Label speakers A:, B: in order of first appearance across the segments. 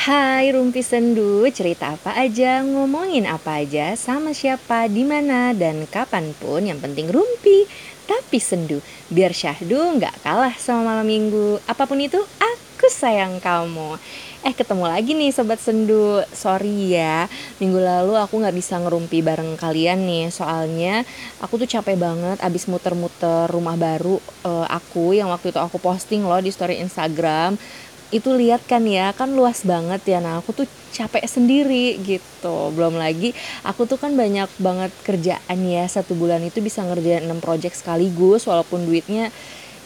A: Hai Rumpi Sendu, cerita apa aja, ngomongin apa aja, sama siapa, di mana? Dan kapan pun yang penting Rumpi tapi sendu. Biar syahdu nggak kalah sama malam minggu. Apa pun itu aku sayang kamu. Eh ketemu lagi nih sobat sendu. Sorry ya minggu lalu aku nggak bisa ngerumpi bareng kalian nih. Soalnya aku tuh capek banget abis muter-muter rumah baru uh, aku yang waktu itu aku posting loh di story Instagram itu lihat kan ya kan luas banget ya. Nah aku tuh capek sendiri gitu. Belum lagi aku tuh kan banyak banget kerjaan ya. Satu bulan itu bisa ngerjain 6 project sekaligus walaupun duitnya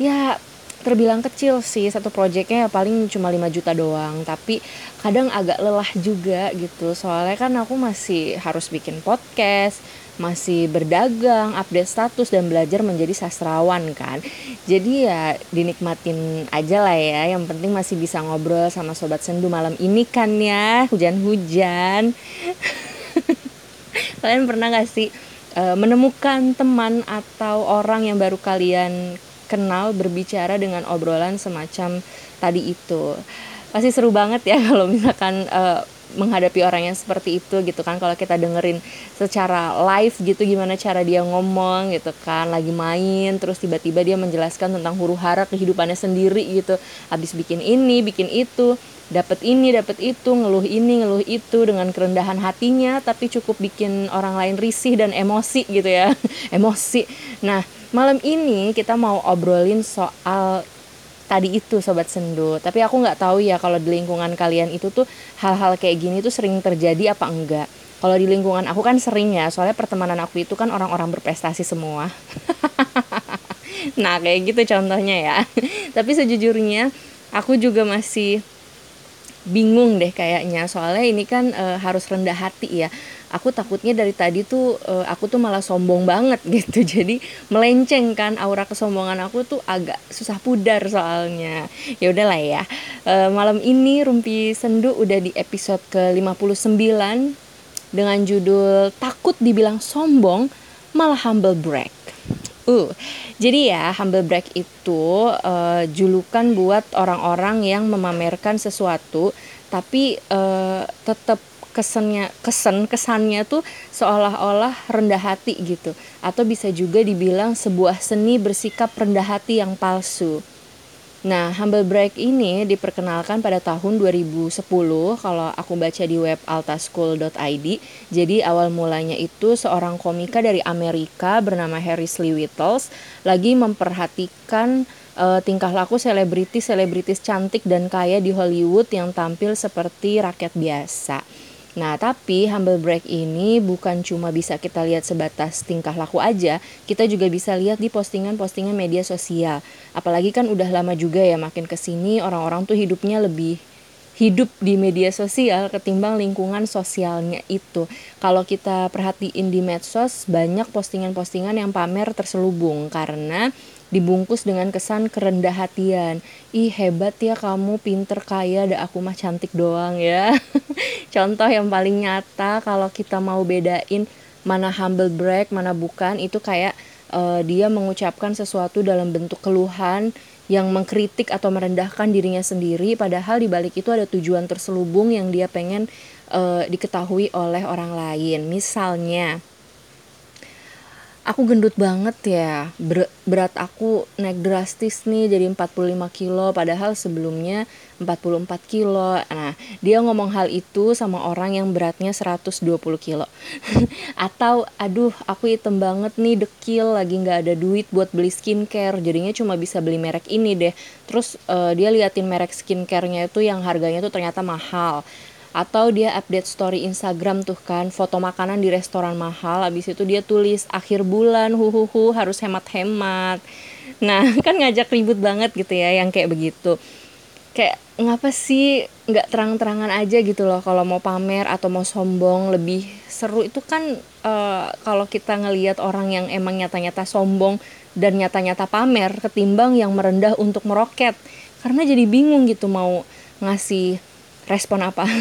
A: ya terbilang kecil sih. Satu projectnya ya paling cuma 5 juta doang. Tapi kadang agak lelah juga gitu. Soalnya kan aku masih harus bikin podcast masih berdagang, update status dan belajar menjadi sastrawan kan. Jadi ya dinikmatin aja lah ya. Yang penting masih bisa ngobrol sama sobat sendu malam ini kan ya, hujan-hujan. kalian pernah gak sih uh, menemukan teman atau orang yang baru kalian kenal berbicara dengan obrolan semacam tadi itu? Pasti seru banget ya kalau misalkan uh, menghadapi orang yang seperti itu gitu kan. Kalau kita dengerin secara live gitu gimana cara dia ngomong gitu kan lagi main terus tiba-tiba dia menjelaskan tentang huru hara kehidupannya sendiri gitu. Habis bikin ini bikin itu dapat ini dapat itu ngeluh ini ngeluh itu dengan kerendahan hatinya tapi cukup bikin orang lain risih dan emosi gitu ya. Emosi. Nah malam ini kita mau obrolin soal tadi itu sobat sendu. Tapi aku nggak tahu ya kalau di lingkungan kalian itu tuh hal-hal kayak gini tuh sering terjadi apa enggak. Kalau di lingkungan aku kan sering ya soalnya pertemanan aku itu kan orang-orang berprestasi semua. Nah kayak gitu contohnya ya. Tapi sejujurnya aku juga masih bingung deh kayaknya. Soalnya ini kan e, harus rendah hati ya aku takutnya dari tadi tuh e, aku tuh malah sombong banget gitu. Jadi melenceng kan aura kesombongan aku tuh agak susah pudar soalnya. Ya udahlah ya. E, malam ini Rumpi Sendu udah di episode ke 59 dengan judul takut dibilang sombong malah humble brag. Uh, jadi ya humble brag itu uh, julukan buat orang-orang yang memamerkan sesuatu tapi uh, tetap kesannya kesan kesannya tuh seolah-olah rendah hati gitu atau bisa juga dibilang sebuah seni bersikap rendah hati yang palsu. Nah, Humble Break ini diperkenalkan pada tahun 2010 kalau aku baca di web altaschool.id. Jadi awal mulanya itu seorang komika dari Amerika bernama Harry Lee Whittles lagi memperhatikan uh, tingkah laku selebritis-selebritis cantik dan kaya di Hollywood yang tampil seperti rakyat biasa. Nah, tapi humble break ini bukan cuma bisa kita lihat sebatas tingkah laku aja, kita juga bisa lihat di postingan-postingan media sosial. Apalagi kan udah lama juga ya makin ke sini orang-orang tuh hidupnya lebih hidup di media sosial ketimbang lingkungan sosialnya itu. Kalau kita perhatiin di medsos banyak postingan-postingan yang pamer terselubung karena dibungkus dengan kesan kerendah hatian. Ih hebat ya kamu pinter kaya ada aku mah cantik doang ya. Contoh yang paling nyata kalau kita mau bedain mana humble brag mana bukan itu kayak uh, dia mengucapkan sesuatu dalam bentuk keluhan yang mengkritik atau merendahkan dirinya sendiri padahal di balik itu ada tujuan terselubung yang dia pengen uh, diketahui oleh orang lain. Misalnya aku gendut banget ya. Ber berat aku naik drastis nih jadi 45 kilo. Padahal sebelumnya 44 kilo. Nah dia ngomong hal itu sama orang yang beratnya 120 kilo. Atau aduh aku hitam banget nih dekil lagi nggak ada duit buat beli skincare. Jadinya cuma bisa beli merek ini deh. Terus uh, dia liatin merek skincarenya itu yang harganya tuh ternyata mahal atau dia update story Instagram tuh kan foto makanan di restoran mahal habis itu dia tulis akhir bulan huhuhu harus hemat-hemat. Nah kan ngajak ribut banget gitu ya yang kayak begitu. Kayak ngapa sih nggak terang-terangan aja gitu loh kalau mau pamer atau mau sombong lebih seru. Itu kan uh, kalau kita ngelihat orang yang emang nyata-nyata sombong dan nyata-nyata pamer ketimbang yang merendah untuk meroket. Karena jadi bingung gitu mau ngasih respon apa?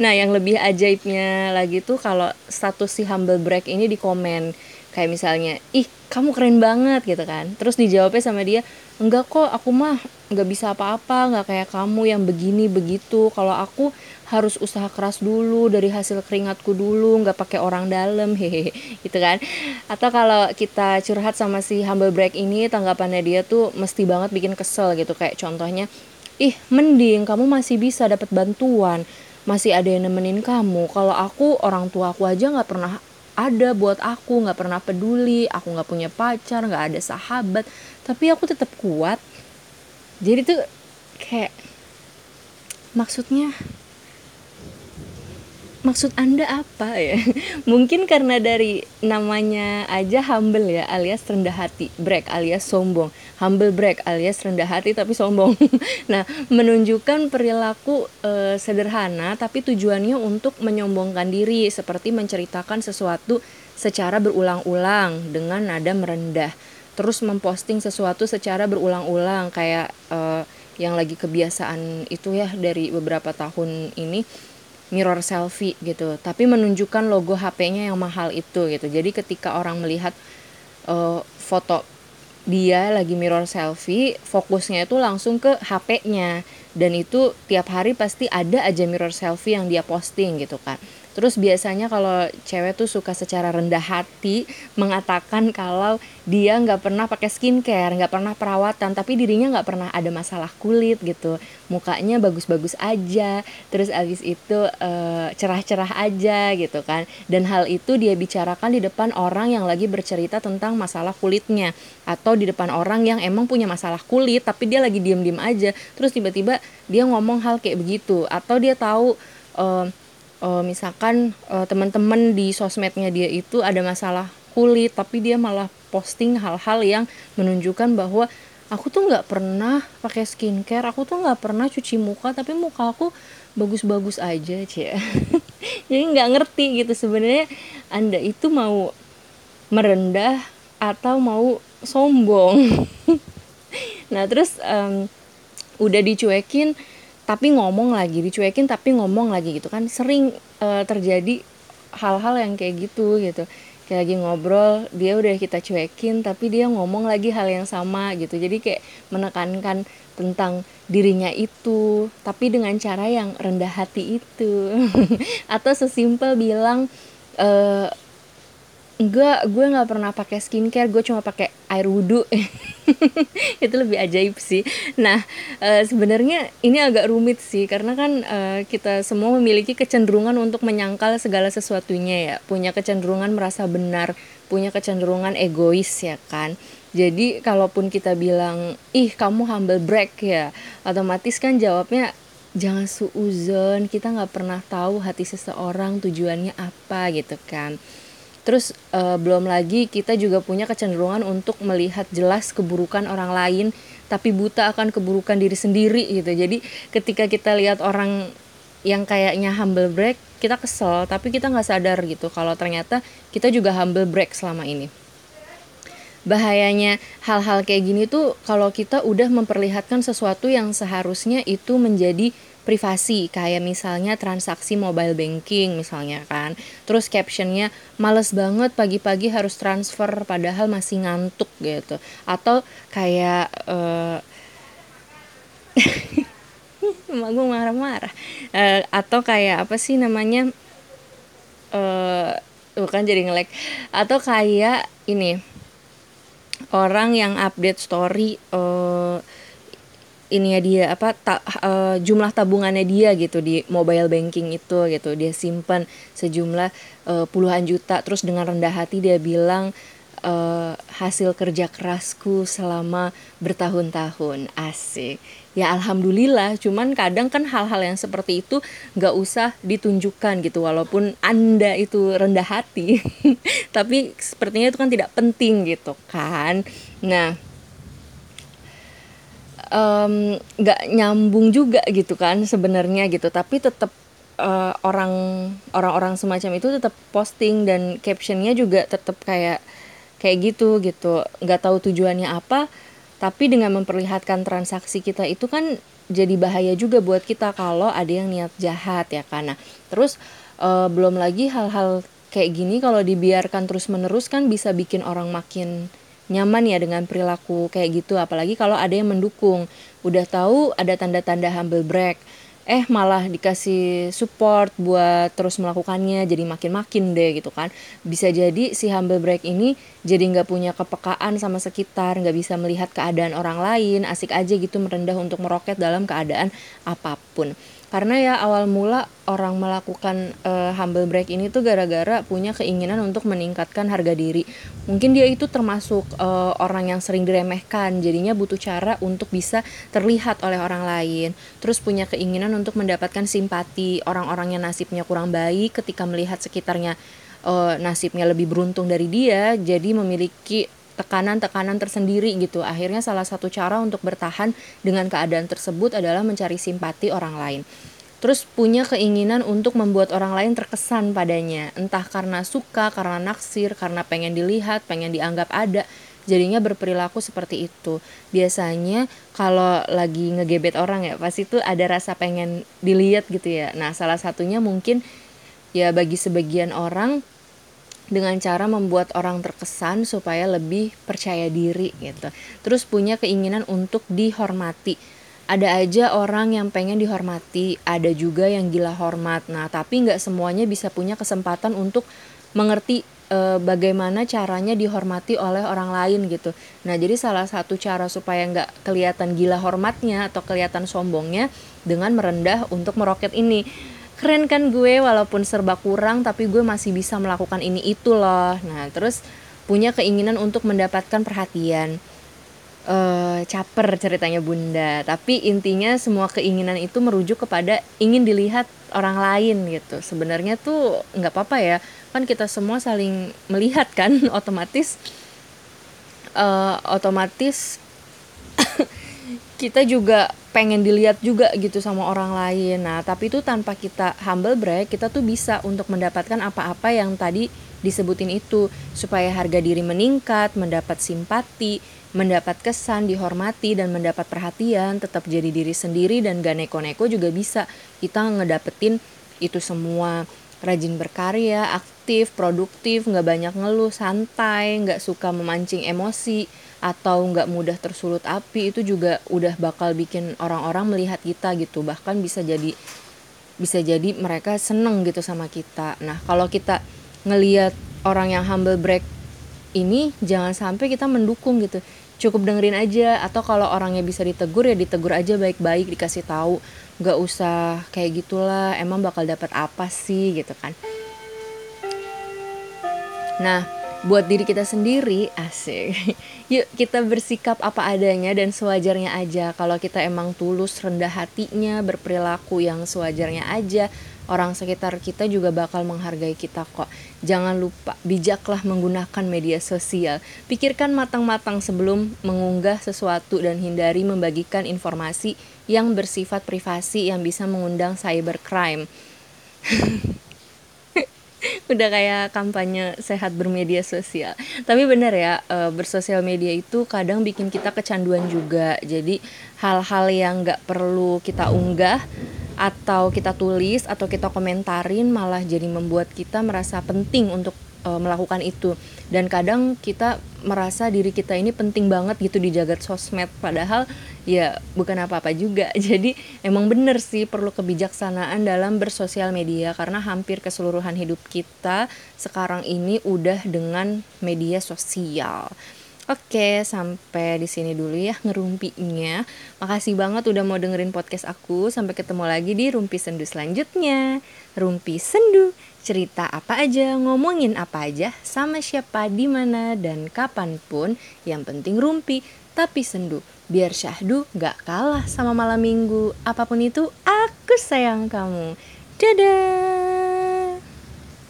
A: Nah yang lebih ajaibnya lagi tuh kalau status si humble break ini di komen. Kayak misalnya ih kamu keren banget gitu kan. Terus dijawabnya sama dia enggak kok aku mah nggak bisa apa-apa nggak kayak kamu yang begini begitu. Kalau aku harus usaha keras dulu dari hasil keringatku dulu nggak pakai orang dalam hehehe gitu kan. Atau kalau kita curhat sama si humble break ini tanggapannya dia tuh mesti banget bikin kesel gitu. Kayak contohnya ih mending kamu masih bisa dapat bantuan. Masih ada yang nemenin kamu. Kalau aku orang tua aku aja nggak pernah ada buat aku. Nggak pernah peduli. Aku nggak punya pacar nggak ada sahabat. Tapi aku tetap kuat. Jadi tuh kayak maksudnya maksud anda apa ya? Mungkin karena dari namanya aja humble ya alias rendah hati break alias sombong. Humble break alias rendah hati tapi sombong. Nah menunjukkan perilaku e, sederhana tapi tujuannya untuk menyombongkan diri seperti menceritakan sesuatu secara berulang-ulang dengan nada merendah. Terus memposting sesuatu secara berulang-ulang kayak uh, yang lagi kebiasaan itu ya dari beberapa tahun ini mirror selfie gitu. Tapi menunjukkan logo HP-nya yang mahal itu gitu. Jadi ketika orang melihat uh, foto dia lagi mirror selfie fokusnya itu langsung ke HP-nya dan itu tiap hari pasti ada aja mirror selfie yang dia posting gitu kan Terus biasanya kalau cewek tuh suka secara rendah hati mengatakan kalau dia nggak pernah pakai skincare, nggak pernah perawatan, tapi dirinya nggak pernah ada masalah kulit gitu, mukanya bagus-bagus aja, terus abis itu uh, cerah-cerah aja gitu kan. Dan hal itu dia bicarakan di depan orang yang lagi bercerita tentang masalah kulitnya, atau di depan orang yang emang punya masalah kulit tapi dia lagi diem-diem aja, terus tiba-tiba dia ngomong hal kayak begitu, atau dia tahu uh, uh, misalkan uh, teman-teman di sosmednya dia itu ada masalah kulit tapi dia malah posting hal-hal yang menunjukkan bahwa aku tuh nggak pernah pakai skincare aku tuh nggak pernah cuci muka tapi muka aku bagus-bagus aja cie. Jadi nggak ngerti gitu sebenarnya anda itu mau merendah atau mau sombong. Nah terus um, udah dicuekin tapi ngomong lagi dicuekin tapi ngomong lagi gitu kan sering uh, terjadi hal-hal yang kayak gitu gitu. Kayak lagi ngobrol dia udah kita cuekin tapi dia ngomong lagi hal yang sama gitu. Jadi kayak menekankan tentang dirinya itu tapi dengan cara yang rendah hati itu. Atau sesimpel bilang uh, enggak gue nggak pernah pakai skincare gue cuma pakai air wudhu. Itu lebih ajaib sih. Nah e, sebenarnya ini agak rumit sih karena kan e, kita semua memiliki kecenderungan untuk menyangkal segala sesuatunya ya. Punya kecenderungan merasa benar punya kecenderungan egois ya kan. Jadi kalaupun kita bilang ih kamu humble brag ya otomatis kan jawabnya jangan suuzon kita nggak pernah tahu hati seseorang tujuannya apa gitu kan Terus uh, belum lagi kita juga punya kecenderungan untuk melihat jelas keburukan orang lain tapi buta akan keburukan diri sendiri gitu. Jadi ketika kita lihat orang yang kayaknya humble break, kita kesel tapi kita nggak sadar gitu kalau ternyata kita juga humble break selama ini. Bahayanya hal-hal kayak gini tuh kalau kita udah memperlihatkan sesuatu yang seharusnya itu menjadi privasi kayak misalnya transaksi mobile banking misalnya kan. Terus captionnya males banget pagi-pagi harus transfer padahal masih ngantuk gitu. Atau kayak uh, emak gue marah-marah. Uh, atau kayak apa sih namanya uh, bukan jadi ngelek atau kayak ini orang yang update story uh, ini ya dia apa ta, uh, jumlah tabungannya dia gitu di mobile banking itu gitu. Dia simpan sejumlah uh, puluhan juta terus dengan rendah hati dia bilang uh, hasil kerja kerasku selama bertahun-tahun. Asik. Ya alhamdulillah. Cuman kadang kan hal-hal yang seperti itu nggak usah ditunjukkan gitu walaupun anda itu rendah hati. Tapi sepertinya itu kan tidak penting gitu kan. Nah nggak um, nyambung juga gitu kan sebenarnya gitu. Tapi tetap uh, orang orang-orang semacam itu tetap posting dan captionnya juga tetap kayak kayak gitu gitu. Nggak tahu tujuannya apa tapi dengan memperlihatkan transaksi kita itu kan jadi bahaya juga buat kita kalau ada yang niat jahat ya karena terus uh, belum lagi hal-hal kayak gini kalau dibiarkan terus menerus kan bisa bikin orang makin nyaman ya dengan perilaku kayak gitu apalagi kalau ada yang mendukung. Udah tahu ada tanda-tanda humble brag eh malah dikasih support buat terus melakukannya jadi makin-makin deh gitu kan. Bisa jadi si humble brag ini jadi nggak punya kepekaan sama sekitar nggak bisa melihat keadaan orang lain asik aja gitu merendah untuk meroket dalam keadaan apa pun karena ya awal mula orang melakukan uh, humble break ini tuh gara-gara punya keinginan untuk meningkatkan harga diri. Mungkin dia itu termasuk uh, orang yang sering diremehkan. Jadinya butuh cara untuk bisa terlihat oleh orang lain. Terus punya keinginan untuk mendapatkan simpati. Orang-orang yang nasibnya kurang baik ketika melihat sekitarnya uh, nasibnya lebih beruntung dari dia jadi memiliki tekanan-tekanan tersendiri gitu. Akhirnya salah satu cara untuk bertahan dengan keadaan tersebut adalah mencari simpati orang lain. Terus punya keinginan untuk membuat orang lain terkesan padanya, entah karena suka, karena naksir, karena pengen dilihat, pengen dianggap ada. Jadinya berperilaku seperti itu. Biasanya kalau lagi ngegebet orang ya, pasti itu ada rasa pengen dilihat gitu ya. Nah, salah satunya mungkin ya bagi sebagian orang dengan cara membuat orang terkesan supaya lebih percaya diri gitu. Terus punya keinginan untuk dihormati. Ada aja orang yang pengen dihormati, ada juga yang gila hormat. Nah, tapi nggak semuanya bisa punya kesempatan untuk mengerti e, bagaimana caranya dihormati oleh orang lain gitu. Nah, jadi salah satu cara supaya nggak kelihatan gila hormatnya atau kelihatan sombongnya dengan merendah untuk meroket ini keren kan gue walaupun serba kurang tapi gue masih bisa melakukan ini itu loh. Nah terus punya keinginan untuk mendapatkan perhatian. Uh, caper ceritanya bunda. Tapi intinya semua keinginan itu merujuk kepada ingin dilihat orang lain gitu. Sebenarnya tuh nggak apa-apa ya. Kan kita semua saling melihat kan otomatis uh, otomatis kita juga pengen dilihat juga gitu sama orang lain. Nah, tapi itu tanpa kita humble brag, kita tuh bisa untuk mendapatkan apa-apa yang tadi disebutin itu. Supaya harga diri meningkat, mendapat simpati, mendapat kesan, dihormati dan mendapat perhatian, tetap jadi diri sendiri dan gak neko-neko juga bisa kita ngedapetin itu semua. Rajin berkarya, aktif, produktif, nggak banyak ngeluh, santai, nggak suka memancing emosi, atau nggak mudah tersulut api itu juga udah bakal bikin orang-orang melihat kita gitu. Bahkan bisa jadi bisa jadi mereka seneng gitu sama kita. Nah kalau kita ngelihat orang yang humble break ini jangan sampai kita mendukung gitu. Cukup dengerin aja atau kalau orangnya bisa ditegur ya ditegur aja baik-baik dikasih tahu. Nggak usah kayak gitulah emang bakal dapat apa sih gitu kan. Nah buat diri kita sendiri asik. Yuk kita bersikap apa adanya dan sewajarnya aja. Kalau kita emang tulus rendah hatinya berperilaku yang sewajarnya aja orang sekitar kita juga bakal menghargai kita kok. Jangan lupa bijaklah menggunakan media sosial. Pikirkan matang-matang sebelum mengunggah sesuatu dan hindari membagikan informasi yang bersifat privasi yang bisa mengundang cybercrime udah kayak kampanye sehat bermedia sosial. Tapi bener ya e, bersosial media itu kadang bikin kita kecanduan juga. Jadi hal-hal yang nggak perlu kita unggah atau kita tulis atau kita komentarin malah jadi membuat kita merasa penting untuk e, melakukan itu. Dan kadang kita merasa diri kita ini penting banget gitu di jagat sosmed. Padahal ya bukan apa-apa juga jadi emang bener sih perlu kebijaksanaan dalam bersosial media karena hampir keseluruhan hidup kita sekarang ini udah dengan media sosial Oke, sampai di sini dulu ya ngerumpinya. Makasih banget udah mau dengerin podcast aku. Sampai ketemu lagi di Rumpi Sendu selanjutnya. Rumpi Sendu, cerita apa aja, ngomongin apa aja, sama siapa, di mana dan kapan pun. Yang penting rumpi, tapi sendu. Biar syahdu gak kalah sama malam minggu. Apa pun itu, aku sayang kamu. Dadah!